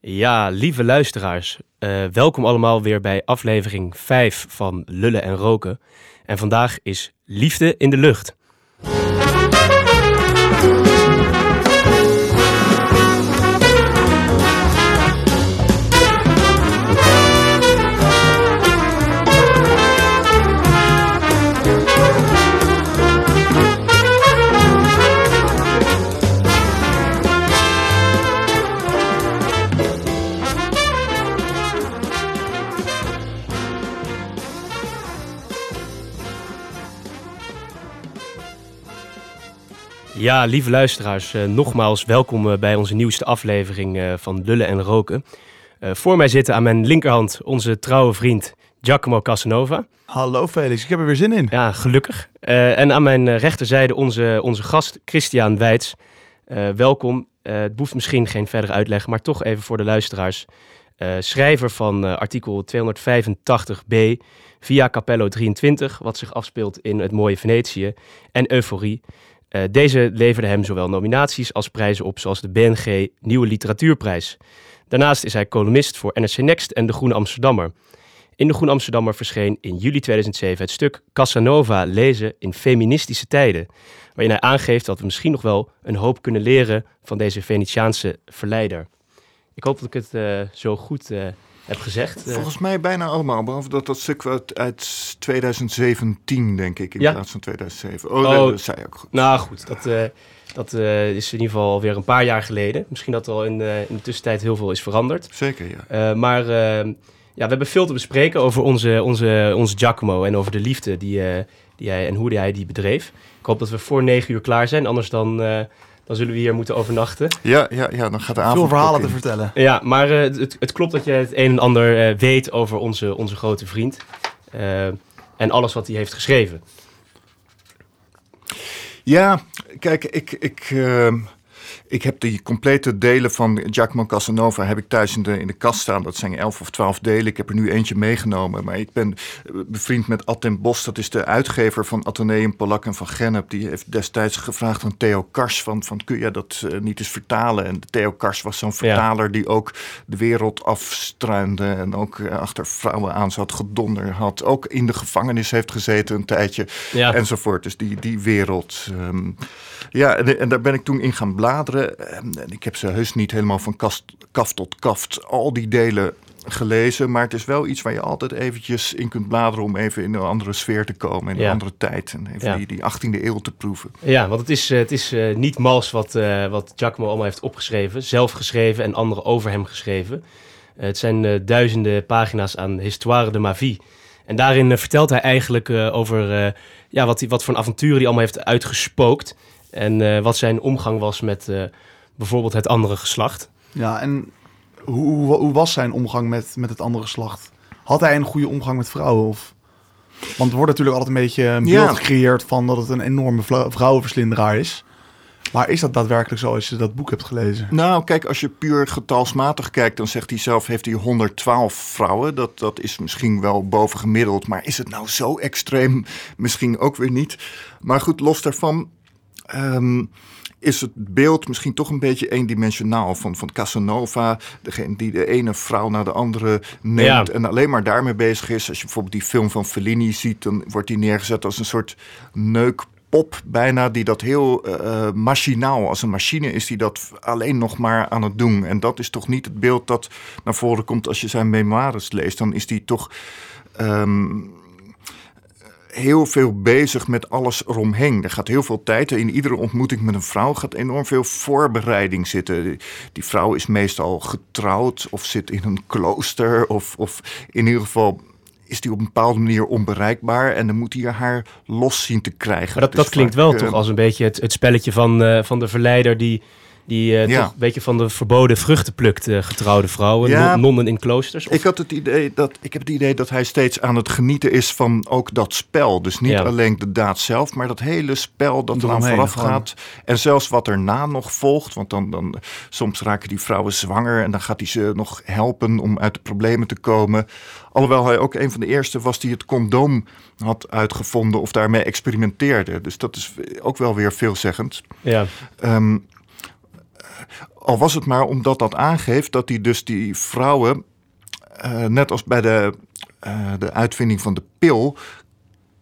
Ja, lieve luisteraars, uh, welkom allemaal weer bij aflevering 5 van Lullen en Roken. En vandaag is Liefde in de Lucht. Ja, lieve luisteraars, uh, nogmaals welkom uh, bij onze nieuwste aflevering uh, van Lullen en Roken. voor mij zitten aan mijn linkerhand onze trouwe vriend Giacomo Casanova. Hallo Felix, ik heb er weer zin in. Ja, gelukkig. en aan mijn rechterzijde onze, onze gast Christian Weits. welkom. het behoeft misschien geen verdere uitleg, maar toch even voor de luisteraars. schrijver van artikel 285b via Capello 23, wat zich afspeelt in het mooie Venetië en Euforie. Uh, deze leverde hem zowel nominaties als prijzen op, zoals de BNG Nieuwe Literatuurprijs. Daarnaast is hij columnist voor NRC Next en De Groene Amsterdammer. In De Groene Amsterdammer verscheen in juli 2007 het stuk Casanova lezen in feministische tijden, waarin hij aangeeft dat we misschien nog wel een hoop kunnen leren van deze Venetiaanse verleider. Ik hoop dat ik het uh, zo goed uh, heb gezegd. Eh. Volgens mij bijna allemaal, behalve dat dat stuk uit, uit 2017, denk ik, in ja? plaats van 2007. Oh, oh, dat zei je ook goed. Nou goed, dat, uh, dat uh, is in ieder geval alweer een paar jaar geleden. Misschien dat er al in, in de tussentijd heel veel is veranderd. Zeker, ja. maar ja, we hebben veel te bespreken over onze, onze, onze Giacomo en over de liefde die, die hij en hoe hij die bedreef. Ik hoop dat we voor negen uur klaar zijn, anders dan dan zullen we hier moeten overnachten. Ja, ja, ja dan gaat de avond. Veel verhalen te vertellen. Ja, maar uh, het, het, klopt dat je het een en ander uh, weet over onze, onze grote vriend. Uh, en alles wat hij heeft geschreven. Ja, kijk, ik. ik ehm, ik heb die complete delen van Giacomo Casanova heb ik thuis in de, in de kast staan. Dat zijn elf of twaalf delen. Ik heb er nu eentje meegenomen. Maar ik ben eh, bevriend met Atten Bos. Dat is de uitgever van Atheneum Polak en van Gennep. Die heeft destijds gevraagd aan Theo Kars van, van kun je dat uh, niet eens vertalen? En Theo Kars was zo'n vertaler die ook de wereld afstruinde. En ook uh, achter vrouwen aan zat, gedonder had. Ook in de gevangenis heeft gezeten een tijdje. Ja. Enzovoort. Dus die, die wereld. Um, ja, en, en, daar ben ik toen in gaan bladeren. En ik heb ze heus niet helemaal van kast, kaf tot kaft al die delen gelezen. Maar het is wel iets waar je altijd eventjes in kunt bladeren om even in een andere sfeer te komen. In een andere tijd. En even die, die 18e eeuw te proeven. Ja, want het is, eh, het is uh, niet mals wat, uh, wat Giacomo allemaal heeft opgeschreven. Zelf geschreven en anderen over hem geschreven. het zijn duizenden pagina's aan Histoire de ma vie. En daarin vertelt hij eigenlijk over ja, wat, wat voor avonturen hij allemaal heeft uitgespookt. En uh, wat zijn omgang was met uh, bijvoorbeeld het andere geslacht. Ja, en hoe, hoe, was zijn omgang met, met het andere geslacht? Had hij een goede omgang met vrouwen? Of... Want er wordt natuurlijk altijd een beetje een beeld gecreëerd van dat het een enorme vrouwenverslinderaar is. Maar is dat daadwerkelijk zo als je dat boek hebt gelezen? Nou, kijk, als je puur getalsmatig kijkt, dan zegt hij zelf: heeft hij 112 vrouwen. Dat, dat is misschien wel bovengemiddeld. Maar is het nou zo extreem? Misschien ook weer niet. Maar goed, los daarvan. Um, is het beeld misschien toch een beetje eendimensionaal van, van Casanova. Degene die de ene vrouw naar de andere neemt en alleen maar daarmee bezig is. Als je bijvoorbeeld die film van Fellini ziet, dan wordt die neergezet als een soort neukpop bijna, die dat heel uh, machinaal, als een machine is die dat alleen nog maar aan het doen. En dat is toch niet het beeld dat naar voren komt als je zijn memoires leest. Dan is die toch... Um, heel veel bezig met alles eromheen. Er gaat heel veel tijd. In iedere ontmoeting met een vrouw gaat enorm veel voorbereiding zitten. Die vrouw is meestal getrouwd of zit in een klooster. Of, of in ieder geval is die op een bepaalde manier onbereikbaar. En dan moet hij haar los zien te krijgen. dat, dat, klinkt wel toch als een beetje het, het spelletje van, uh, van de verleider die die uh, toch een beetje van de verboden vruchten plukt, uh, getrouwde vrouwen, ja, nonnen in kloosters. Ik, had het idee dat, ik heb het idee dat hij steeds aan het genieten is van ook dat spel. Dus niet alleen de daad zelf, maar dat hele spel dat er aan vooraf gaat. En zelfs wat erna nog volgt. Want dan, dan soms raken die vrouwen zwanger en dan gaat hij ze nog helpen om uit de problemen te komen. Alhoewel hij ook een van de eerste was die het condoom had uitgevonden of daarmee experimenteerde. Dus dat is ook wel weer veelzeggend. Ja. Um, al was het maar omdat dat aangeeft dat hij dus die vrouwen, uh, net als bij de, uh, de uitvinding van de pil,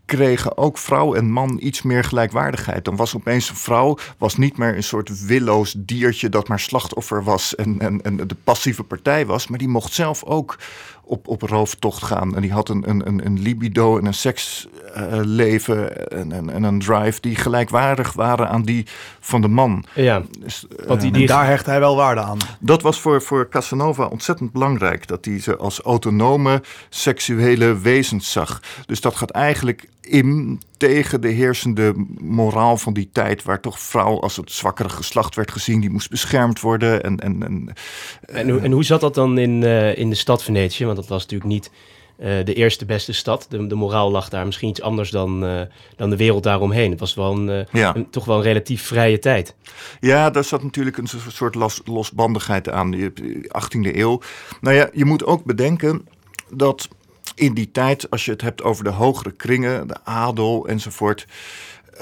kregen ook vrouw en man iets meer gelijkwaardigheid. Dan was opeens een vrouw was niet meer een soort willoos diertje dat maar slachtoffer was en, en, en de passieve partij was, maar die mocht zelf ook op, op rooftocht gaan. En die had een, een, een libido en een seksleven en, en, en, een drive die gelijkwaardig waren aan die van de man. Ja, dus, want die, die daar hecht hij wel waarde aan. Dat was voor, voor Casanova ontzettend belangrijk. Dat hij ze als autonome seksuele wezens zag. Dus dat gaat eigenlijk in tegen de heersende moraal van die tijd, waar toch vrouw als het zwakkere geslacht werd gezien, die moest beschermd worden. En, en, en, en, hoe, en hoe zat dat dan in, uh, in de stad Venetië? Want dat was natuurlijk niet uh, de eerste beste stad. De, de moraal lag daar misschien iets anders dan, uh, dan de wereld daaromheen. Het was wel een, ja. een, toch wel een relatief vrije tijd. Ja, daar zat natuurlijk een soort los, losbandigheid aan, de 18e eeuw. Nou ja, je moet ook bedenken dat in die tijd, als je het hebt over de hogere kringen, de adel enzovoort,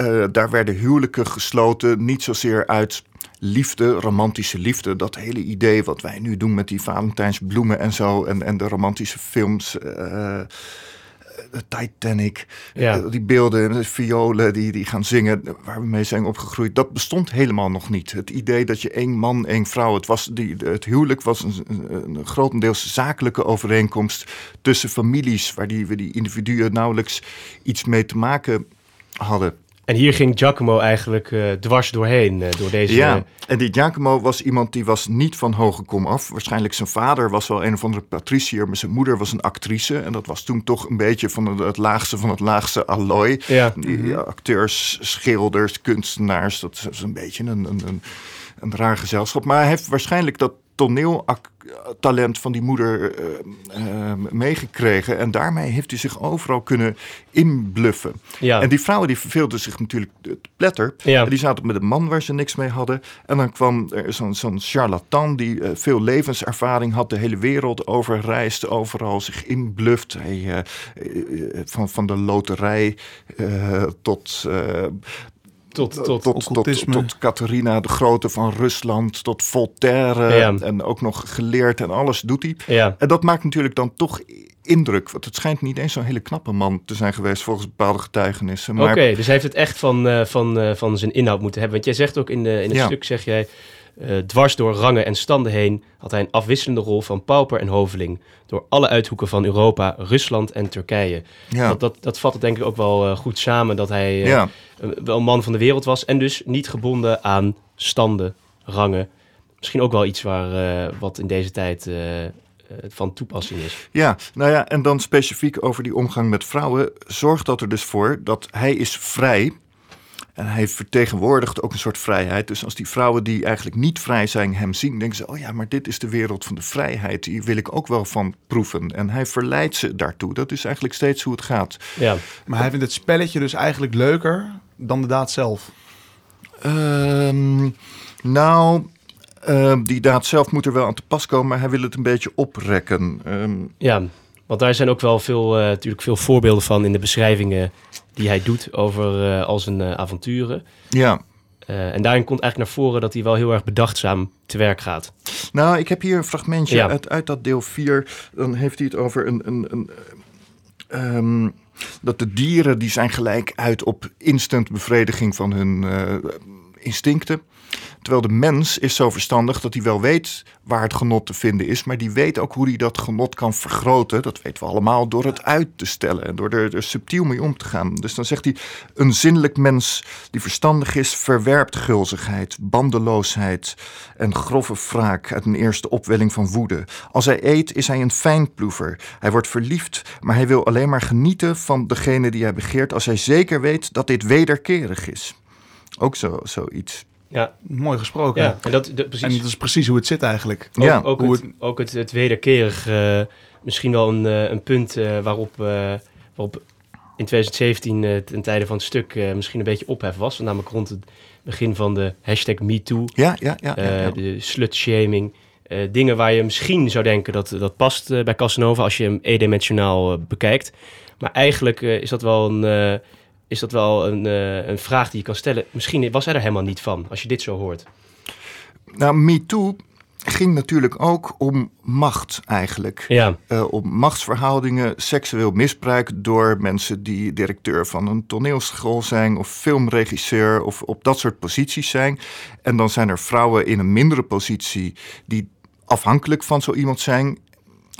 uh, daar werden huwelijken gesloten, niet zozeer uit liefde, romantische liefde. Dat hele idee wat wij nu doen met die Valentijnsbloemen en zo, en, en de romantische films. Uh, de Titanic, ja. die beelden, de violen die, die gaan zingen, waar we mee zijn opgegroeid, dat bestond helemaal nog niet. Het idee dat je één man, één vrouw, het, was die, het huwelijk was een, een, grotendeels zakelijke overeenkomst tussen families, waar die, die individuen nauwelijks iets mee te maken hadden. En hier ging Giacomo eigenlijk uh, dwars doorheen, uh, door deze... Ja, en die Giacomo was iemand die was niet van hoge kom af. Waarschijnlijk zijn vader was wel een of andere patricier, maar zijn moeder was een actrice. En dat was toen toch een beetje van het, het laagste van het laagste allooi. Ja. Die ja, acteurs, schilders, kunstenaars, dat is een beetje een, een, een, een raar gezelschap. Maar hij heeft waarschijnlijk dat toneeltalent van die moeder uh, uh, meegekregen. En daarmee heeft hij zich overal kunnen inbluffen. Ja. En die vrouwen die verveelden zich natuurlijk te pletter. Ja. Die zaten met een man waar ze niks mee hadden. En dan kwam er zo'n zo'n charlatan die uh, veel levenservaring had. De hele wereld overreisde, overal zich inbluft. Hij, van, van de loterij tot tot, tot, tot, tot, tot, Catharina de Grote van Rusland, tot Voltaire en ook nog geleerd en alles doet hij. Ja. En dat maakt natuurlijk dan toch indruk. Want het schijnt niet eens zo'n hele knappe man te zijn geweest volgens bepaalde getuigenissen. Oké, dus hij heeft het echt van, uh, van, uh, van zijn inhoud moeten hebben. Want jij zegt ook in, de, in het stuk, zeg jij... Uh, dwars door rangen en standen heen had hij een afwisselende rol van pauper en hoveling. Door alle uithoeken van Europa, Rusland en Turkije. Ja. Dat, dat, dat vat het denk ik ook wel uh, goed samen dat hij uh, ja. wel een man van de wereld was. En dus niet gebonden aan standen, rangen. Misschien ook wel iets waar, wat in deze tijd van toepassing is. Ja, nou ja, en dan specifiek over die omgang met vrouwen. Zorgt dat er dus voor dat hij is vrij en hij vertegenwoordigt ook een soort vrijheid. Dus als die vrouwen die eigenlijk niet vrij zijn hem zien, denken ze: oh ja, maar dit is de wereld van de vrijheid. Die wil ik ook wel van proeven. En hij verleidt ze daartoe. Dat is eigenlijk steeds hoe het gaat. Ja. Maar hij vindt het spelletje dus eigenlijk leuker dan de daad zelf. Um, nou, uh, die daad zelf moet er wel aan te pas komen, maar hij wil het een beetje oprekken. Um, ja, want daar zijn ook wel veel, uh, natuurlijk veel voorbeelden van in de beschrijvingen die hij doet over uh, al zijn uh, avonturen. Ja. en daarin komt eigenlijk naar voren dat hij wel heel erg bedachtzaam te werk gaat. Nou, ik heb hier een fragmentje ja. uit, uit dat deel 4. Dan heeft hij het over een, een, een um, dat de dieren die zijn gelijk uit op instant bevrediging van hun instincten. Terwijl de mens is zo verstandig dat hij wel weet waar het genot te vinden is, maar die weet ook hoe hij dat genot kan vergroten. Dat weten we allemaal door het uit te stellen en door er, subtiel mee om te gaan. Dus dan zegt hij: een zinnelijk mens die verstandig is, verwerpt gulzigheid, bandeloosheid en grove wraak uit een eerste opwelling van woede. Als hij eet, is hij een fijnploever. Hij wordt verliefd, maar hij wil alleen maar genieten van degene die hij begeert als hij zeker weet dat dit wederkerig is. Ook zo, zoiets. Ja. Mooi gesproken. Ja, en, dat, precies. en dat is precies hoe het zit eigenlijk. Ook, ja. ook, het, ook het, het wederkerig, uh, misschien wel een, uh, een punt uh, waarop, waarop in 2017 ten tijde van het stuk misschien een beetje ophef was. Namelijk rond het begin van de hashtag MeToo. Ja, ja, ja. ja, ja. De slutshaming. dingen waar je misschien zou denken dat dat past bij Casanova als je hem eendimensionaal bekijkt. Maar eigenlijk is dat wel een is dat wel een, uh, een vraag die je kan stellen. Misschien was hij er helemaal niet van, als je dit zo hoort. Nou, MeToo ging natuurlijk ook om macht eigenlijk. Ja. Uh, om machtsverhoudingen, seksueel misbruik door mensen die directeur van een toneelschool zijn of filmregisseur of op dat soort posities zijn. En dan zijn er vrouwen in een mindere positie die afhankelijk van zo iemand zijn.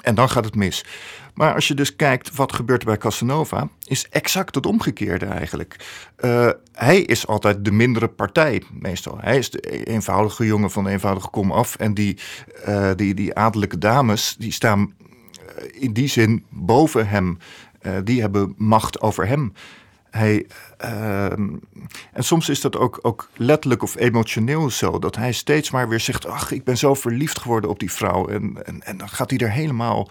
En dan gaat het mis. Maar als je dus kijkt wat gebeurt bij Casanova, is exact het omgekeerde eigenlijk. Uh, hij is altijd de mindere partij, meestal. Hij is de eenvoudige jongen van de eenvoudige kom af. En die, uh, die, die adellijke dames, die staan uh, in die zin boven hem. die hebben macht over hem. Hij, ehm, en soms is dat ook, ook letterlijk of emotioneel zo. Dat hij steeds maar weer zegt: Ach, ik ben zo verliefd geworden op die vrouw. En, en, en dan gaat hij er helemaal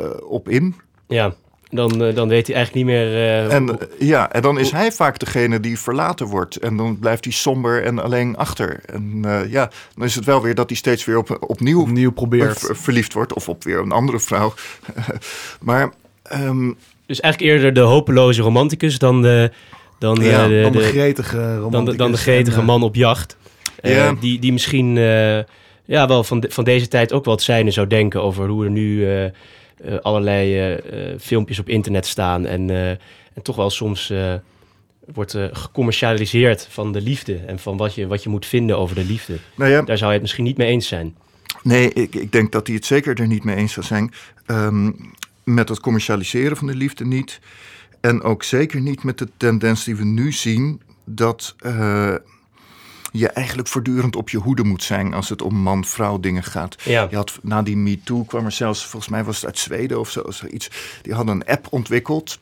uh, op in. Ja, dan, uh, dan weet hij eigenlijk niet meer. Uh, en, ja, en dan is hij vaak degene die verlaten wordt. En dan blijft hij somber en alleen achter. En ja, dan is het wel weer dat hij steeds weer op, opnieuw, opnieuw probeert. verliefd wordt. Of op weer een andere vrouw. maar. Um, dus eigenlijk eerder de hopeloze romanticus dan de. Dan de, ja, de, dan de, de gretige. Dan de, dan de gretige en, man op jacht. Ja. die, die misschien ja, wel van, de, van deze tijd ook wel het zijne zou denken over hoe er nu. Uh, allerlei uh, filmpjes op internet staan. En, en toch wel soms wordt gecommercialiseerd van de liefde. En van wat je, wat je moet vinden over de liefde. Nou ja, Daar zou je het misschien niet mee eens zijn. Nee, ik, ik denk dat hij het zeker er niet mee eens zou zijn. Um, met het commercialiseren van de liefde niet. En ook zeker niet met de tendens die we nu zien. Dat je eigenlijk voortdurend op je hoede moet zijn als het om man-vrouw dingen gaat. Ja. Je had na die MeToo kwam er zelfs, volgens mij was het uit Zweden of zo, zoiets. Die hadden een app ontwikkeld.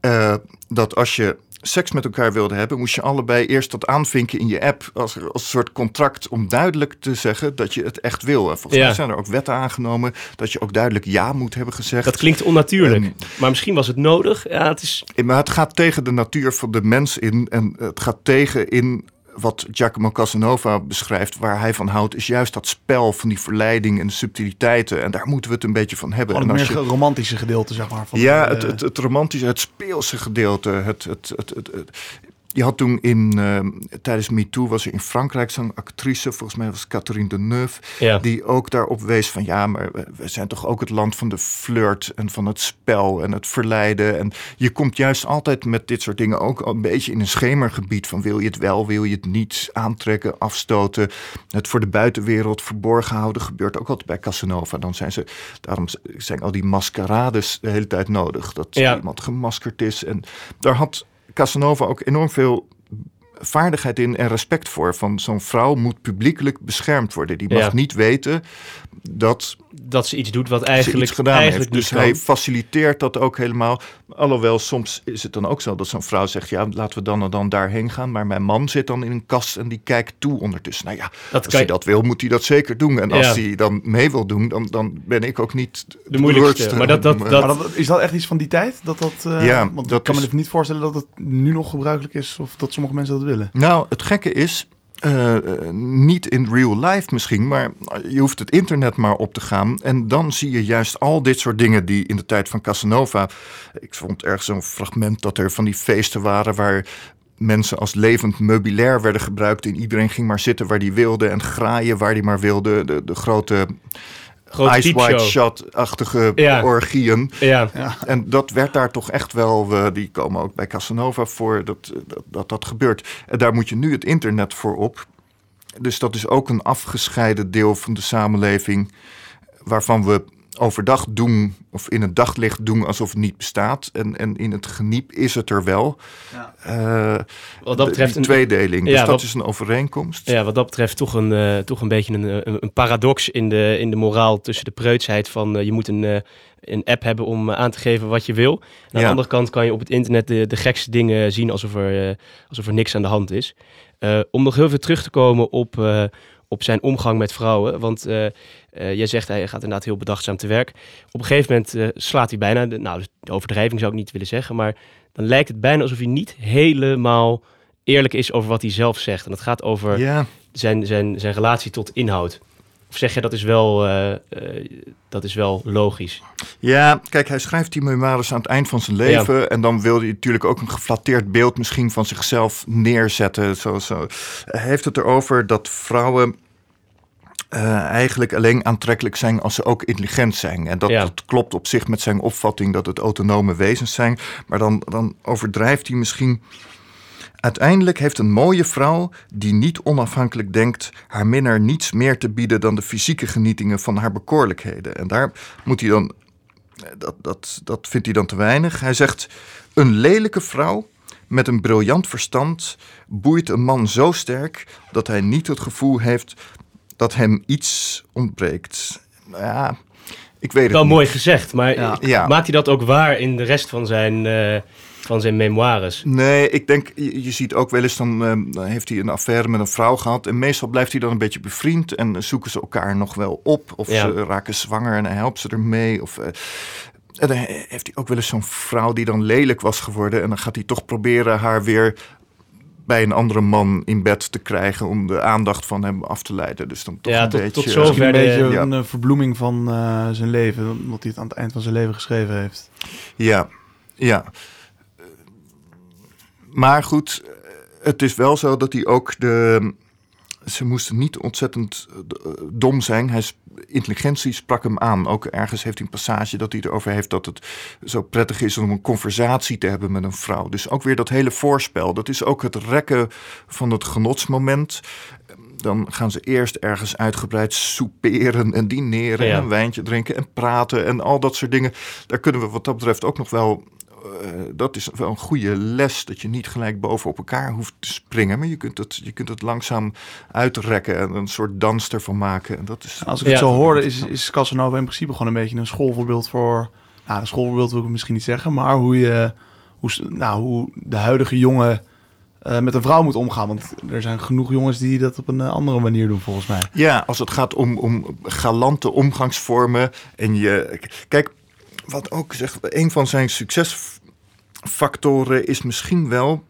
Uh, dat als je seks met elkaar wilde hebben, moest je allebei eerst dat aanvinken in je app als, als een soort contract om duidelijk te zeggen dat je het echt wil. En volgens Ja. mij zijn er ook wetten aangenomen dat je ook duidelijk ja moet hebben gezegd. Dat klinkt onnatuurlijk. Ehm, maar misschien was het nodig. Ja, het is... Maar het gaat tegen de natuur van de mens in en het gaat tegen in wat Giacomo Casanova beschrijft, waar hij van houdt, is juist dat spel van die verleiding en de subtiliteiten. En daar moeten we het een beetje van hebben. Gewoon en het meer je, romantische gedeelte, zeg maar. Van ja, de- het, het, het romantische, het speelse gedeelte. Het, het, het, het, je had toen in, eh, tijdens MeToo was er in Frankrijk zo'n actrice, volgens mij was Catherine Deneuve, Ja. die ook daarop wees van ja, maar we- zijn toch ook het land van de flirt en van het spel en het verleiden. En je komt juist altijd met dit soort dingen ook een beetje in een schemergebied van wil je het wel, wil je het niet, aantrekken, afstoten. Het voor de buitenwereld verborgen houden gebeurt ook altijd bij Casanova. Dan zijn ze, daarom zijn al die maskerades de hele tijd nodig. Dat Ja. iemand gemaskerd is. En daar had Casanova ook enorm veel vaardigheid in en respect voor. Van zo'n vrouw moet publiekelijk beschermd worden. Die mag Ja. niet weten dat Dat ze iets doet wat ze eigenlijk, iets gedaan eigenlijk heeft. Dus niet hij kan. faciliteert dat ook helemaal. Alhoewel, soms is het dan ook zo dat zo'n vrouw zegt... ja, laten we dan en dan daarheen gaan. Maar mijn man zit dan in een kast en die kijkt toe ondertussen. Nou ja, Dat als kan hij dat wil, moet hij dat zeker doen. En als Ja. hij dan mee wil doen, dan, dan ben ik ook niet De moeilijkste. Maar dat- dat- Maar- dat- Maar dat, is dat echt iets van die tijd? Dat dat, eh, Ja, want dat ik kan me is- even niet voorstellen dat het nu nog gebruikelijk is of dat sommige mensen dat Nou, het gekke is, eh, eh, niet in real life misschien, maar je hoeft het internet maar op te gaan. En dan zie je juist al dit soort dingen die in de tijd van Casanova. Ik vond ergens zo'n fragment dat er van die feesten waren waar mensen als levend meubilair werden gebruikt. En iedereen ging maar zitten waar die wilde en graaien waar die maar wilde. De, de grote Grote Ice White. Shot-achtige Ja. orgieën. Ja, En dat werd daar toch echt wel, die komen ook bij Casanova voor, dat, dat, dat dat gebeurt. En daar moet je nu het internet voor op. Dus dat is ook een afgescheiden deel van de samenleving, waarvan we overdag doen, of in het daglicht doen alsof het niet bestaat. En, en in het geniep is het er wel. Eh, wat dat betreft een, tweedeling. Ja, dus dat wat- is een overeenkomst. ja, wat dat betreft toch een, eh, toch een beetje een, een, een paradox in de, in de moraal tussen de preutsheid van eh, je moet een, een app hebben om aan te geven wat je wil. En aan Ja. de andere kant kan je op het internet de, de gekste dingen zien alsof er, alsof er niks aan de hand is. Eh, om nog heel veel terug te komen op, eh, op zijn omgang met vrouwen. Want eh, eh, jij zegt hij gaat inderdaad heel bedachtzaam te werk. Op een gegeven moment eh, slaat hij bijna, de, nou de overdrijving zou ik niet willen zeggen, maar dan lijkt het bijna alsof hij niet helemaal eerlijk is over wat hij zelf zegt. En dat gaat over Ja, zijn, zijn, zijn relatie tot inhoud. Of zeg je dat is wel, dat is wel logisch? Ja, kijk, hij schrijft die memoires aan het eind van zijn leven. En dan wil hij natuurlijk ook een geflatteerd beeld misschien van zichzelf neerzetten. Zo, zo. Hij heeft het erover dat vrouwen eh, eigenlijk alleen aantrekkelijk zijn als ze ook intelligent zijn. En dat, Ja. dat klopt op zich met zijn opvatting dat het autonome wezens zijn. Maar dan, dan overdrijft hij misschien. Uiteindelijk heeft een mooie vrouw die niet onafhankelijk denkt, haar minnaar niets meer te bieden dan de fysieke genietingen van haar bekoorlijkheden. En daar moet hij dan, dat, dat, dat vindt hij dan te weinig. Hij zegt: Een lelijke vrouw met een briljant verstand boeit een man zo sterk dat hij niet het gevoel heeft dat hem iets ontbreekt. Nou Ja, ik weet het Wel niet. mooi gezegd, maar Ja. Ja. maakt hij dat ook waar in de rest van zijn, eh, van zijn memoires? Nee, ik denk, je, je ziet ook wel eens, dan, eh, dan heeft hij een affaire met een vrouw gehad. En meestal blijft hij dan een beetje bevriend en zoeken ze elkaar nog wel op. Of Ja. ze raken zwanger en hij helpt ze ermee. Of, eh, en dan heeft hij ook wel eens zo'n vrouw die dan lelijk was geworden. En dan gaat hij toch proberen haar weer bij een andere man in bed te krijgen om de aandacht van hem af te leiden. Dus dan toch Ja, een tot- beetje... tot zover. Een de- beetje ja. een eh, verbloeming van eh, zijn leven. Omdat hij het aan het eind van zijn leven geschreven heeft. Ja, ja. Maar goed, het is wel zo dat hij ook de. Ze moesten niet ontzettend eh, dom zijn. Hij, intelligentie sprak hem aan. Ook ergens heeft hij een passage dat hij erover heeft dat het zo prettig is om een conversatie te hebben met een vrouw. Dus ook weer dat hele voorspel. Dat is ook het rekken van het genotsmoment. Dan gaan ze eerst ergens uitgebreid souperen en dineren Ja. en een wijntje drinken en praten en al dat soort dingen. Daar kunnen we wat dat betreft ook nog wel. Eh, dat is wel een goede les, dat je niet gelijk boven op elkaar hoeft te springen. Maar je kunt het, je kunt het langzaam uitrekken en een soort dans ervan maken. En dat is, Als ik Ja. het zo hoorde, is, is Casanova in principe gewoon een beetje een schoolvoorbeeld voor... Nou, een schoolvoorbeeld wil ik misschien niet zeggen, maar hoe je... Hoe, nou, hoe de huidige jongen eh, met een vrouw moet omgaan. Want er zijn genoeg jongens die dat op een eh, andere manier doen, volgens mij. Ja, als het gaat om, om galante omgangsvormen. En je. Kijk, wat ook zegt, een van zijn succesfactoren is misschien wel.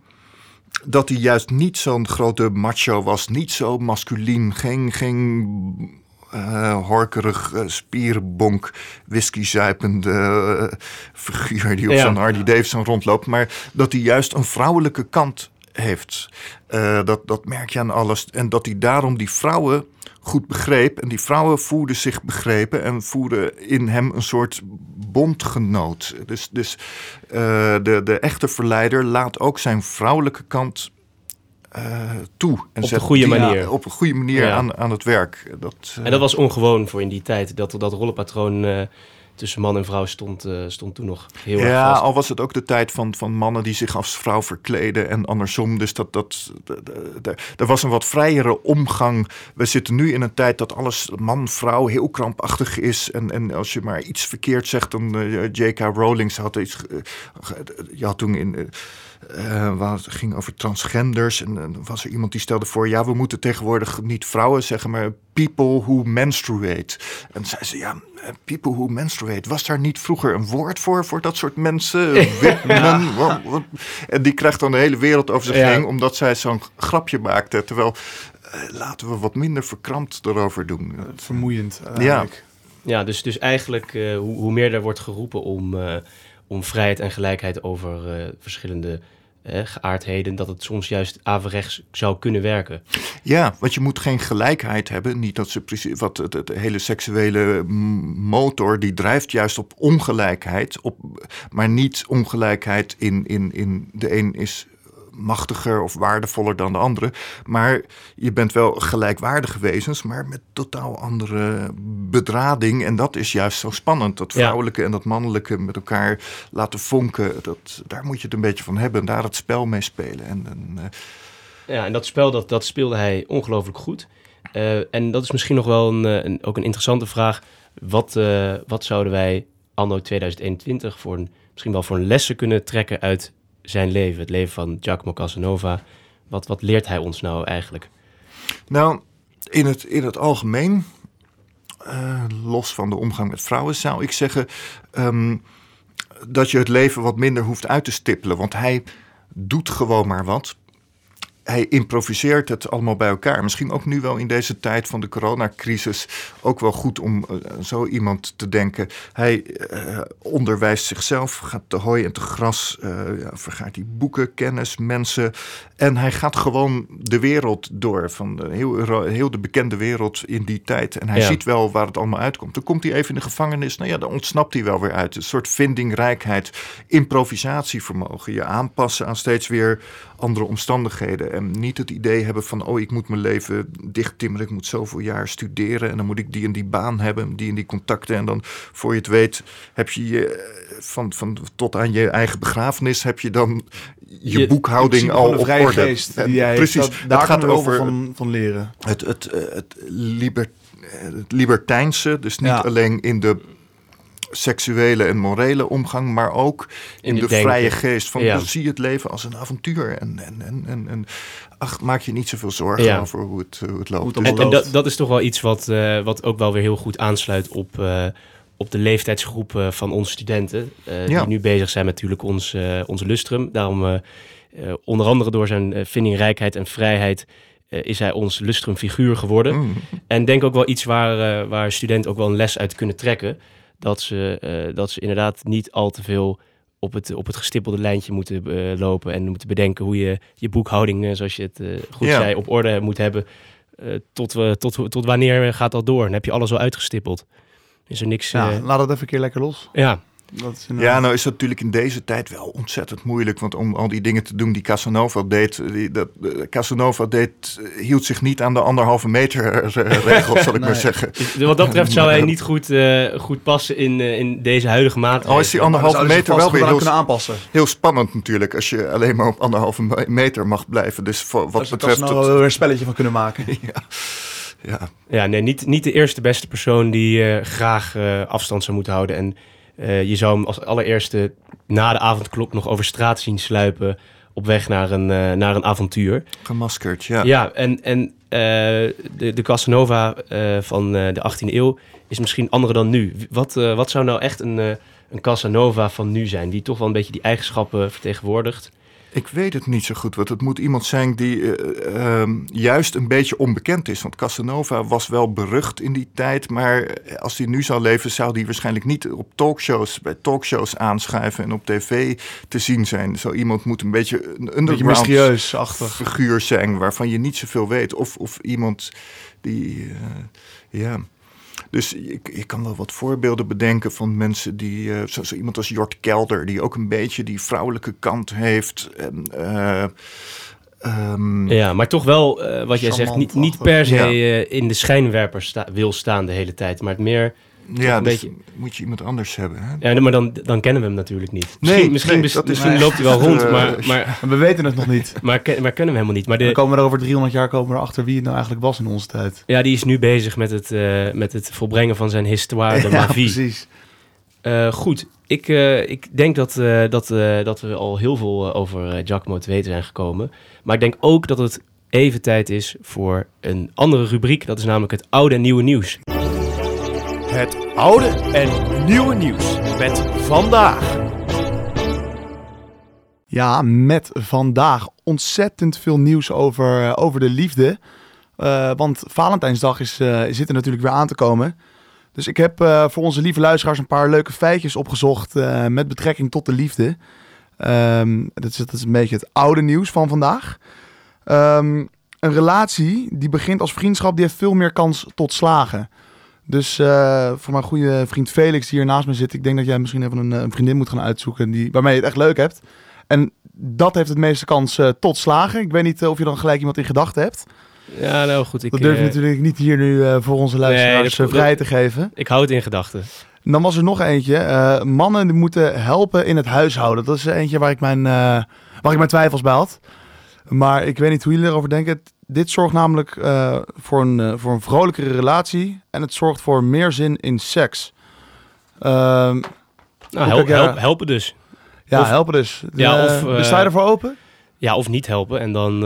Dat hij juist niet zo'n grote macho was, niet zo masculien, geen, geen eh, horkerig eh, spierenbonk, whiskyzuipende eh, figuur die op Ja. zo'n Harley Davidson rondloopt, maar dat hij juist een vrouwelijke kant heeft. Dat, dat merk je aan alles. En dat hij daarom die vrouwen goed begreep. En die vrouwen voelden zich begrepen en voelden in hem een soort bondgenoot. Dus, dus eh, de, de echte verleider laat ook zijn vrouwelijke kant eh, toe. En de zet goede manier. op een goede manier Ja. aan, aan het werk. Dat, eh, En dat was ongewoon voor in die tijd. Dat dat rollenpatroon eh, tussen man en vrouw stond, eh, stond toen nog heel erg ja, vast. al was het ook de tijd van, van mannen die zich als vrouw verkleden en andersom. Dus dat, dat, er was een wat vrijere omgang. We zitten nu in een tijd dat alles man-vrouw heel krampachtig is. En, en als je maar iets verkeerd zegt, dan eh, J.K. Rowling had iets. ge- je had toen in. Eh, eh, waar het ging over transgenders. En dan was er iemand die stelde voor: ja, we moeten tegenwoordig niet vrouwen zeggen, maar people who menstruate. En zei ze: ja, eh, people who menstruate. Was daar niet vroeger een woord voor, voor dat soort mensen? En die krijgt dan de hele wereld over zich Ja. heen, omdat zij zo'n grapje maakte. Terwijl. eh, laten we wat minder verkrampt erover doen. Vermoeiend. uiteindelijk. Ja, dus, dus eigenlijk eh, hoe, hoe meer er wordt geroepen om, eh, om vrijheid en gelijkheid over eh, verschillende geaardheden, dat het soms juist averechts zou kunnen werken. Ja, want je moet geen gelijkheid hebben. Niet dat ze precies. Wat het, hele seksuele motor die drijft juist op ongelijkheid. Op, maar niet ongelijkheid in, in, in de een is machtiger of waardevoller dan de andere. Maar je bent wel gelijkwaardige wezens, maar met totaal andere bedrading. En dat is juist zo spannend. Dat Ja. vrouwelijke en dat mannelijke met elkaar laten vonken. Dat, daar moet je het een beetje van hebben. En daar het spel mee spelen. En, en, eh, Ja, en dat spel dat, dat speelde hij ongelooflijk goed. Eh, en dat is misschien nog wel een, eh, een, ook een interessante vraag. Wat, wat zouden wij anno 2021 voor een, misschien wel voor een lessen kunnen trekken uit zijn leven? Het leven van Giacomo Casanova. Wat, wat leert hij ons nou eigenlijk? Nou, in het, in het algemeen, eh, los van de omgang met vrouwen, zou ik zeggen ehm, dat je het leven wat minder hoeft uit te stippelen. Want hij doet gewoon maar wat. Hij improviseert het allemaal bij elkaar. Misschien ook nu wel in deze tijd van de coronacrisis ook wel goed om uh, zo iemand te denken. Hij uh, onderwijst zichzelf, gaat te hooi en te gras, uh, ja, vergaart die boeken, kennis, mensen. En hij gaat gewoon de wereld door, van de, heel, heel de bekende wereld in die tijd. En hij ja. ziet wel waar het allemaal uitkomt. Dan komt hij even in de gevangenis, nou ja, dan ontsnapt hij wel weer uit. Een soort vindingrijkheid, improvisatievermogen, je aanpassen aan steeds weer andere omstandigheden. En niet het idee hebben van, oh, ik moet mijn leven dichttimmeren. Ik moet zoveel jaar studeren en dan moet ik die en die baan hebben, die en die contacten. En dan, voor je het weet, heb je je van, van tot aan je eigen begrafenis, heb je dan je, je boekhouding al op orde. Geest, die jij Precies, dat, daar het gaat over van, van leren. Het, het, het, liber, het libertijnse, dus niet ja. alleen in de seksuele en morele omgang, maar ook in, in de denken. vrije geest. Van ja. zie het leven als een avontuur. En, en, en, en, en ach, maak je niet zoveel zorgen ja. over hoe het, hoe het loopt. En, en dat, dat, is toch wel iets wat, uh, wat ook wel weer heel goed aansluit op, uh, op de leeftijdsgroep uh, van onze studenten. ja. Die nu bezig zijn met natuurlijk ons, onze lustrum. Daarom onder andere door zijn vindingrijkheid en vrijheid is hij ons lustrum figuur geworden. Mm. En denk ook wel iets waar, waar studenten ook wel een les uit kunnen trekken dat ze, uh, dat ze inderdaad niet al te veel op het, op het gestippelde lijntje moeten uh, lopen en moeten bedenken hoe je je boekhouding, uh, zoals je het goed ja. zei, op orde moet hebben. tot, we, tot, tot wanneer gaat dat door? Dan heb je alles al uitgestippeld. Is er niks. Ja, laat het even een keer lekker los. Ja. Dat ja, nou is dat natuurlijk in deze tijd wel ontzettend moeilijk. Want om al die dingen te doen die Casanova deed. Die, dat, Casanova deed, hield zich niet aan de anderhalve meter regel, zal ik nee. maar zeggen. Wat dat betreft zou hij niet goed, uh, goed passen in, uh, in deze huidige maatregelen. Al is die anderhalve meter wel weer heel, kunnen aanpassen. heel spannend natuurlijk. Als je alleen maar op anderhalve meter mag blijven. Dus voor wat Als betreft... Daar nou weer een spelletje van kunnen maken. ja. Ja. ja, nee, niet, niet de eerste beste persoon die uh, graag afstand zou moeten houden. En uh, je zou hem als allereerste na de avondklok nog over straat zien sluipen op weg naar een, uh, naar een avontuur. Gemaskerd, ja. Ja, en, en uh, de, de Casanova van de 18e eeuw is misschien andere dan nu. Wat, wat zou nou echt een, een Casanova van nu zijn, die toch wel een beetje die eigenschappen vertegenwoordigt? Ik weet het niet zo goed, want het moet iemand zijn die uh, uh, juist een beetje onbekend is. Want Casanova was wel berucht in die tijd, maar als hij nu zou leven, zou hij waarschijnlijk niet op talkshows, bij talkshows aanschuiven en op tv te zien zijn. Zo iemand moet een beetje een underground mysterieus figuur zijn, waarvan je niet zoveel weet. Of, of iemand die, uh, ja... Dus ik, ik kan wel wat voorbeelden bedenken van mensen die, uh, zo, zo, iemand als Jort Kelder, die ook een beetje die vrouwelijke kant heeft. En, uh, um, ja, maar toch wel, uh, wat jij zegt, niet, niet per se ja. in de schijnwerper sta wil staan de hele tijd, maar het meer ja, dus beetje... moet je iemand anders hebben. Hè? Ja, maar dan, dan kennen we hem natuurlijk niet. Misschien, nee, misschien, nee, misschien loopt hij wel rond, maar, maar... We weten het nog niet. Maar, maar kennen we helemaal niet. Maar de... Dan komen we er over 300 jaar komen we erachter wie het nou eigenlijk was in onze tijd. Ja, die is nu bezig met het, uh, met het volbrengen van zijn histoire de ja, Vie. precies. Uh, goed, ik, uh, ik denk dat, uh, dat, dat we al heel veel over Giacomo te weten zijn gekomen. Maar ik denk ook dat het even tijd is voor een andere rubriek. Dat is namelijk het oude en nieuwe nieuws. Oude en nieuwe nieuws met vandaag. Ja, met vandaag ontzettend veel nieuws over, over de liefde. Uh, want Valentijnsdag is, uh, zit er natuurlijk weer aan te komen. Dus ik heb voor onze lieve luisteraars een paar leuke feitjes opgezocht met betrekking tot de liefde. Um, dat, is, dat is een beetje het oude nieuws van vandaag. Um, een relatie die begint als vriendschap, die heeft veel meer kans tot slagen. Dus uh, voor mijn goede vriend Felix, die hier naast me zit, ik denk dat jij misschien even een, een vriendin moet gaan uitzoeken die, waarmee je het echt leuk hebt. En dat heeft het meeste kans uh, tot slagen. Ik weet niet of je dan gelijk iemand in gedachten hebt. Ja, nou goed. Ik, dat durf je natuurlijk niet hier nu voor onze luisteraars nee, vrij te geven. Ik hou het in gedachten. Dan was er nog eentje. mannen die moeten helpen in het huishouden. Dat is eentje waar ik mijn, waar ik mijn twijfels bij had. Maar ik weet niet hoe jullie erover denken. Dit zorgt namelijk uh, voor, een, uh, voor een vrolijkere relatie en het zorgt voor meer zin in seks. Uh, nou, help, help, helpen dus. Ja, of, helpen dus. Ja, of, uh, sta je ervoor open? Ja, of niet helpen en dan,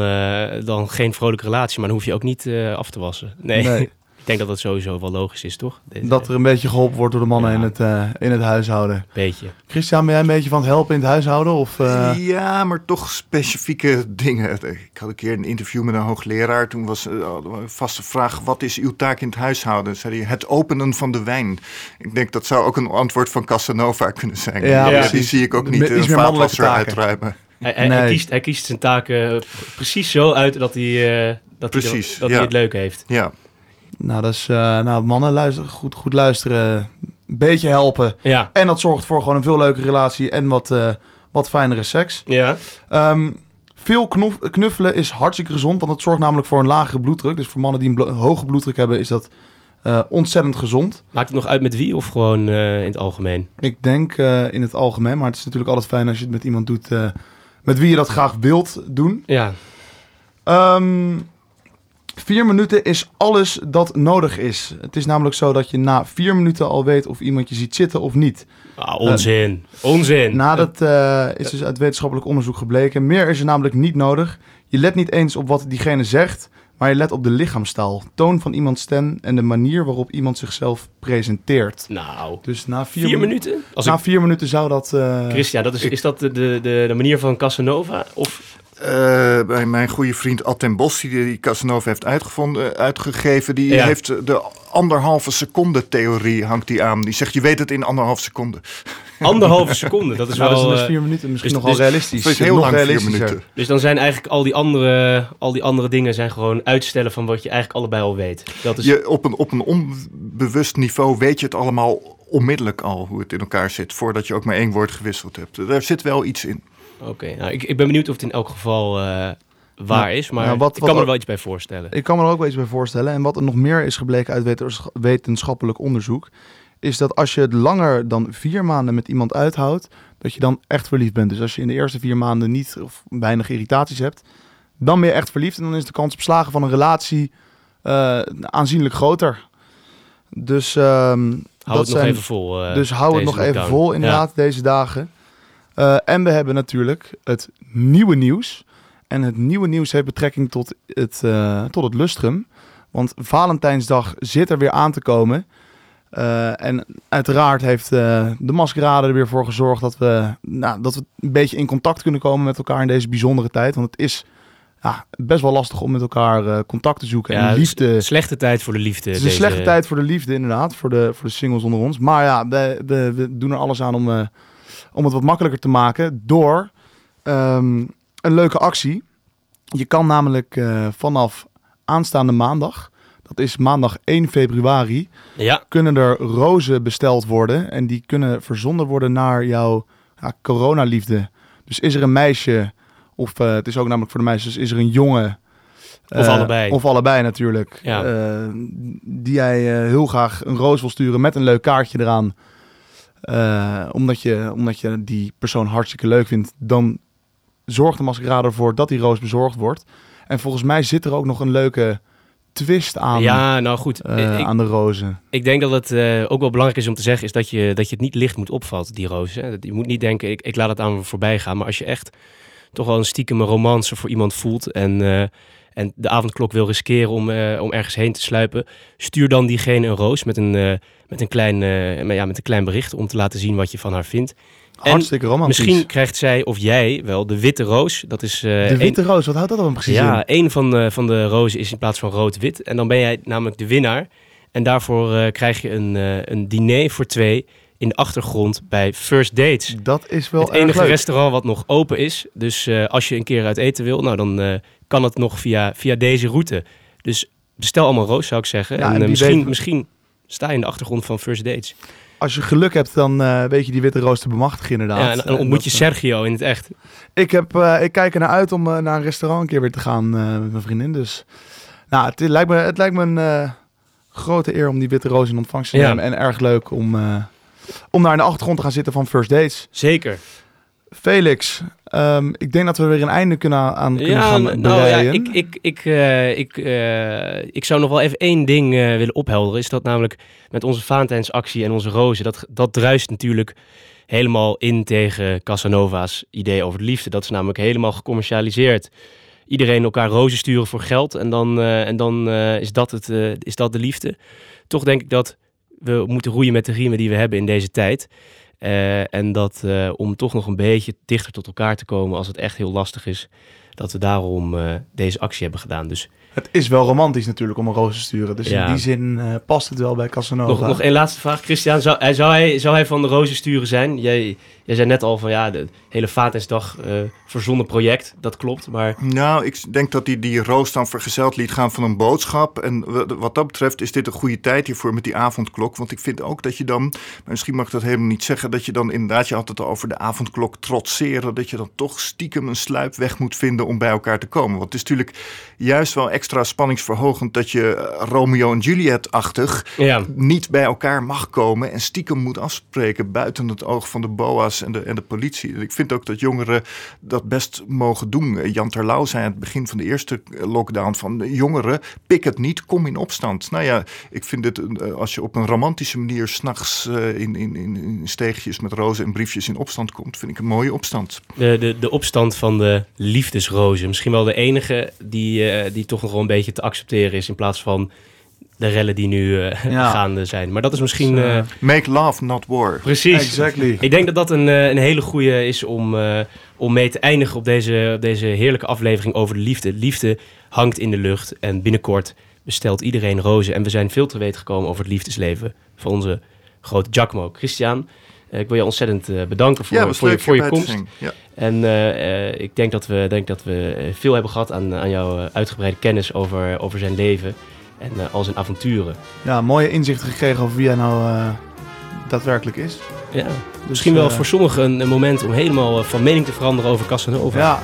dan geen vrolijke relatie, maar dan hoef je ook niet af te wassen. Nee. nee. denk dat dat sowieso wel logisch is, toch? Deze- Dat er een beetje geholpen wordt door de mannen Ja. in, het, eh, in het huishouden. Beetje. Christian, ben jij een beetje van het helpen in het huishouden? Of, eh, Ja, maar toch specifieke dingen. Ik had een keer een interview met een hoogleraar. Toen was eh, een vaste vraag: wat is uw taak in het huishouden? Zei hij: het openen van de wijn. Ik denk dat zou ook een antwoord van Casanova kunnen zijn. Ja, Die precies. zie ik ook niet Iets een meer mannelijke vaatwasser taken. uitruimen. Hij, hij, hij Nee. kiest, hij kiest zijn taken precies zo uit dat hij, eh, dat hij, dat ja. hij het leuk heeft. Ja, nou, dat is, eh, nou, mannen, luister, goed, goed luisteren. Een beetje helpen. Ja. En dat zorgt voor gewoon een veel leuke relatie en wat, eh, wat fijnere seks. Ja. Ehm, veel knof- knuffelen is hartstikke gezond, want het zorgt namelijk voor een lagere bloeddruk. Dus voor mannen die een blo- hoge bloeddruk hebben, is dat eh, ontzettend gezond. Maakt het nog uit met wie of gewoon in het algemeen? Ik denk in het algemeen, maar het is natuurlijk altijd fijn als je het met iemand doet met wie je dat graag wilt doen. Ja. Ehm, vier minuten is alles dat nodig is. Het is namelijk zo dat je na vier minuten al weet of iemand je ziet zitten of niet. Ah, onzin. onzin. Na dat eh, is dus uit wetenschappelijk onderzoek gebleken. Meer is er namelijk niet nodig. Je let niet eens op wat diegene zegt, maar je let op de lichaamstaal, toon van iemands stem en de manier waarop iemand zichzelf presenteert. nou, Dus na vier, vier, minu- minuten? Als Na ik, vier minuten zou dat. eh, Christian, dat is, is dat de, de, de manier van Casanova? Of, Eh, bij mijn goede vriend Atten Bos, die die Casanova heeft uitgevonden, uitgegeven, die Ja. heeft de anderhalve seconde theorie hangt die aan. Die zegt, je weet het in anderhalve seconde. anderhalve seconde, dat is nou, wel... is eh, vier minuten misschien dus- nogal dus- realistisch. Het is heel lang, vier minuten. Dus dan zijn eigenlijk al die, andere, al die andere dingen zijn gewoon uitstellen van wat je eigenlijk allebei al weet. Dat is, Je, op, een, op een onbewust niveau weet je het allemaal onmiddellijk al, hoe het in elkaar zit, voordat je ook maar één woord gewisseld hebt. Daar zit wel iets in. Oké, nou, ik, ik ben benieuwd of het in elk geval eh, waar is, maar nou, wat- ik wat kan me er wel iets bij voorstellen. Ik kan me er ook wel iets bij voorstellen. En wat er nog meer is gebleken uit wetens- wetenschappelijk onderzoek, is dat als je het langer dan vier maanden met iemand uithoudt, dat je dan echt verliefd bent. Dus als je in de eerste vier maanden niet of weinig irritaties hebt, dan ben je echt verliefd. En dan is de kans op slagen van een relatie eh, aanzienlijk groter. Dus, ehm, Hou dat het nog zijn- even vol. eh, dus hou het nog even vol inderdaad deze dagen. Eh, en we hebben natuurlijk het nieuwe nieuws. En het nieuwe nieuws heeft betrekking tot het, eh, tot het lustrum. Want Valentijnsdag zit er weer aan te komen. Eh, en uiteraard heeft de maskerade er weer voor gezorgd dat we, nou, dat we een beetje in contact kunnen komen met elkaar in deze bijzondere tijd. Want het is ja, best wel lastig om met elkaar contact te zoeken Ja, en liefde Slechte tijd voor de liefde. het is een deze- slechte tijd voor de liefde, inderdaad. Voor de, voor de singles onder ons. Maar ja, we, we, we doen er alles aan om, om het wat makkelijker te maken. Door ehm, een leuke actie. Je kan namelijk eh, vanaf aanstaande maandag, dat is maandag 1 februari, Ja, kunnen er rozen besteld worden. En die kunnen verzonden worden naar jouw ja, coronaliefde. Dus is er een meisje, of eh, het is ook namelijk voor de meisjes, is er een jongen. Of eh, allebei. Of allebei natuurlijk. Ja. die jij heel graag een roos wil sturen met een leuk kaartje eraan. Eh, omdat, je, omdat je die persoon hartstikke leuk vindt. Dan zorgt de maskerade ervoor dat die roos bezorgd wordt. En volgens mij zit er ook nog een leuke twist aan, ja nou goed. eh, ik, aan de rozen. ik denk dat het eh, ook wel belangrijk is om te zeggen... is dat je, dat je het niet licht moet opvatten, die. Dat- Je moet niet denken, ik, ik laat het aan me voorbij gaan. Maar als je echt toch wel een stiekeme romance voor iemand voelt... en, en de avondklok wil riskeren om, eh, om ergens heen te sluipen... stuur dan diegene een roos met een, eh, met een, klein, maar ja, met een klein bericht... om te laten zien wat je van haar vindt. En Hartstikke romantisch. Misschien krijgt zij of jij wel de witte roos. Dat is de witte roos, wat houdt dat dan precies ja, in? één van de, van de rozen is in plaats van rood-wit. En dan ben jij namelijk de winnaar. En daarvoor krijg je een, een diner voor twee in de achtergrond bij First Dates. Dat is wel het enige leuk. restaurant wat nog open is. Dus als je een keer uit eten wil, nou, dan kan het nog via, via deze route. Dus bestel allemaal roos, zou ik zeggen. Ja, en en eh, misschien, weet- misschien sta je in de achtergrond van First Dates. Als je geluk hebt, dan eh, weet je die witte roos te bemachtigen inderdaad. Ja, en dan ontmoet je eh, Sergio in het echt. ik, heb, eh, ik kijk er naar uit om eh, naar een restaurant een keer weer te gaan eh, met mijn vriendin. Dus nou, het, lijkt me, het lijkt me een eh, grote eer om die witte roos in ontvangst te Ja. nemen. En erg leuk om, eh, om daar in de achtergrond te gaan zitten van First Dates. Zeker. Felix, ehm, ik denk dat we weer een einde kunnen aan kunnen Ja, gaan nou ja, bereiden. ik, ik, ik, eh, ik, eh, ik zou nog wel even één ding eh, willen ophelderen. Is dat namelijk met onze Valentijnsactie en onze rozen, dat, dat druist natuurlijk helemaal in tegen Casanova's idee over de liefde. Dat is namelijk helemaal gecommercialiseerd. iedereen elkaar rozen sturen voor geld en dan, en dan is, dat het, is dat de liefde. Toch denk ik dat we moeten roeien met de riemen die we hebben in deze tijd. Eh, en dat eh, om toch nog een beetje dichter tot elkaar te komen als het echt heel lastig is, dat we daarom eh, deze actie hebben gedaan. Dus Het is wel romantisch natuurlijk om een roos te sturen. Dus Ja. in die zin eh, past het wel bij Casanova. nog, nog één laatste vraag, Christian. Zou, hij- zou, hij, zou hij van de rozen sturen zijn? Jij, jij zei net al van ja, de hele Valentijnsdag eh verzonnen project, dat klopt. Maar Nou, ik denk dat hij die roos dan vergezeld liet gaan van een boodschap. En wa- wat dat betreft is dit een goede tijd hiervoor met die avondklok. Want ik vind ook dat je dan, maar misschien mag ik dat helemaal niet zeggen, dat je dan inderdaad, je had het al over de avondklok trotseren, dat je dan toch stiekem een sluipweg moet vinden om bij elkaar te komen. Want het is natuurlijk juist wel extra spanningsverhogend dat je eh, Romeo en Juliet-achtig ja, niet bij elkaar mag komen en stiekem moet afspreken buiten het oog van de BOA's en de, en de politie. Ik vind ook dat jongeren dat best mogen doen. Eh, Jan Terlouw zei aan het begin van de eerste eh, lockdown van jongeren, pik het niet, kom in opstand. Nou ja, ik vind het, als je op een romantische manier s'nachts in, in, in, in steegjes met rozen en briefjes in opstand komt, vind ik een mooie opstand. de, de, de opstand van de liefdesrozen. Misschien wel de enige die, die toch een beetje te accepteren is in plaats van de rellen die nu eh, Ja. gaande zijn. Maar dat is misschien... Dus, eh, eh, Make love, not war. precies. Exactly. Ik denk dat dat een, een hele goede is om, eh, om mee te eindigen op deze, op deze heerlijke aflevering over de liefde. Liefde hangt in de lucht en binnenkort bestelt iedereen rozen. En we zijn veel te weten gekomen over het liefdesleven van onze grote Giacomo. Christian, ik wil je ontzettend eh, bedanken voor, ja, voor, je, voor je komst. Ja. En eh, eh, ik denk dat we, denk dat we eh, veel hebben gehad aan, aan jouw eh, uitgebreide kennis over, over zijn leven en eh, al zijn avonturen. Ja, mooie inzichten gekregen over wie hij nou eh, daadwerkelijk is. Ja, Dus, misschien wel eh, voor sommigen een, een moment om helemaal eh, van mening te veranderen over Casanova. Ja,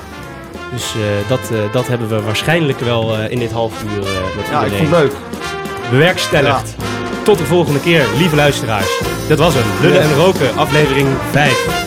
Dus eh, dat, eh, dat hebben we waarschijnlijk wel eh, in dit half uur eh, met ja, ik iedereen vond het leuk. bewerkstelligd. Tot de volgende keer, lieve luisteraars. Dat was hem. Lullen en roken, aflevering 5.